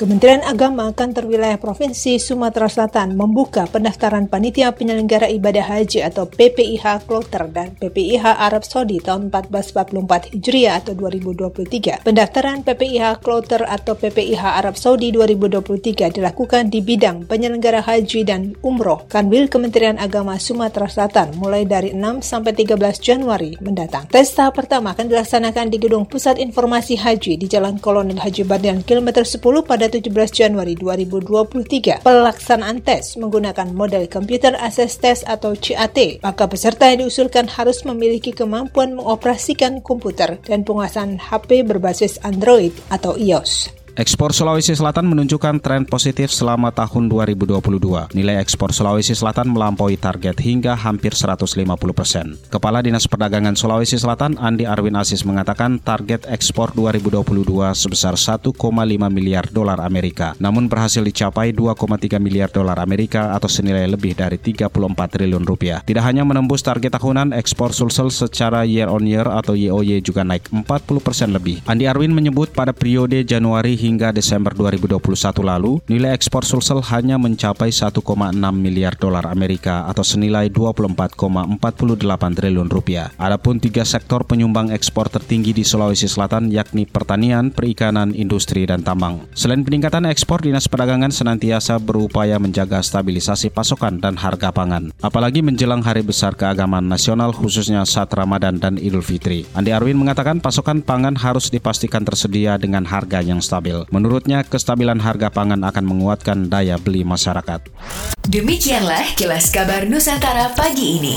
Kementerian Agama Kantor Wilayah Provinsi Sumatera Selatan membuka pendaftaran panitia penyelenggara ibadah haji atau PPIH Kloter dan PPIH Arab Saudi tahun 1444 Hijriah atau 2023. Pendaftaran PPIH Kloter atau PPIH Arab Saudi 2023 dilakukan di bidang penyelenggara haji dan umroh Kanwil Kementerian Agama Sumatera Selatan mulai dari 6 sampai 13 Januari mendatang. Tes tahap pertama akan dilaksanakan di Gedung Pusat Informasi Haji di Jalan Kolonel Haji Bardian kilometer 10 pada 17 Januari 2023. Pelaksanaan tes menggunakan model Computer Access Test atau CAT. Maka peserta yang diusulkan harus memiliki kemampuan mengoperasikan komputer dan penguasaan HP berbasis Android atau iOS. Ekspor Sulawesi Selatan menunjukkan tren positif selama tahun 2022. Nilai ekspor Sulawesi Selatan melampaui target hingga hampir 150 persen. Kepala Dinas Perdagangan Sulawesi Selatan Andi Arwin Aziz mengatakan target ekspor 2022 sebesar 1,5 miliar dolar Amerika, namun berhasil dicapai 2,3 miliar dolar Amerika atau senilai lebih dari 34 triliun rupiah. Tidak hanya menembus target tahunan, ekspor Sulsel secara year on year atau YOY juga naik 40 persen lebih. Andi Arwin menyebut pada periode Januari hingga Desember 2021 lalu, nilai ekspor Sulsel hanya mencapai 1,6 miliar dolar Amerika atau senilai 24,48 triliun rupiah. Adapun tiga sektor penyumbang ekspor tertinggi di Sulawesi Selatan yakni pertanian, perikanan, industri, dan tambang. Selain peningkatan ekspor, Dinas Perdagangan senantiasa berupaya menjaga stabilisasi pasokan dan harga pangan. Apalagi menjelang hari besar keagamaan nasional khususnya saat Ramadan dan Idul Fitri. Andi Arwin mengatakan pasokan pangan harus dipastikan tersedia dengan harga yang stabil. Menurutnya, kestabilan harga pangan akan menguatkan daya beli masyarakat. Demikianlah kilas kabar Nusantara pagi ini.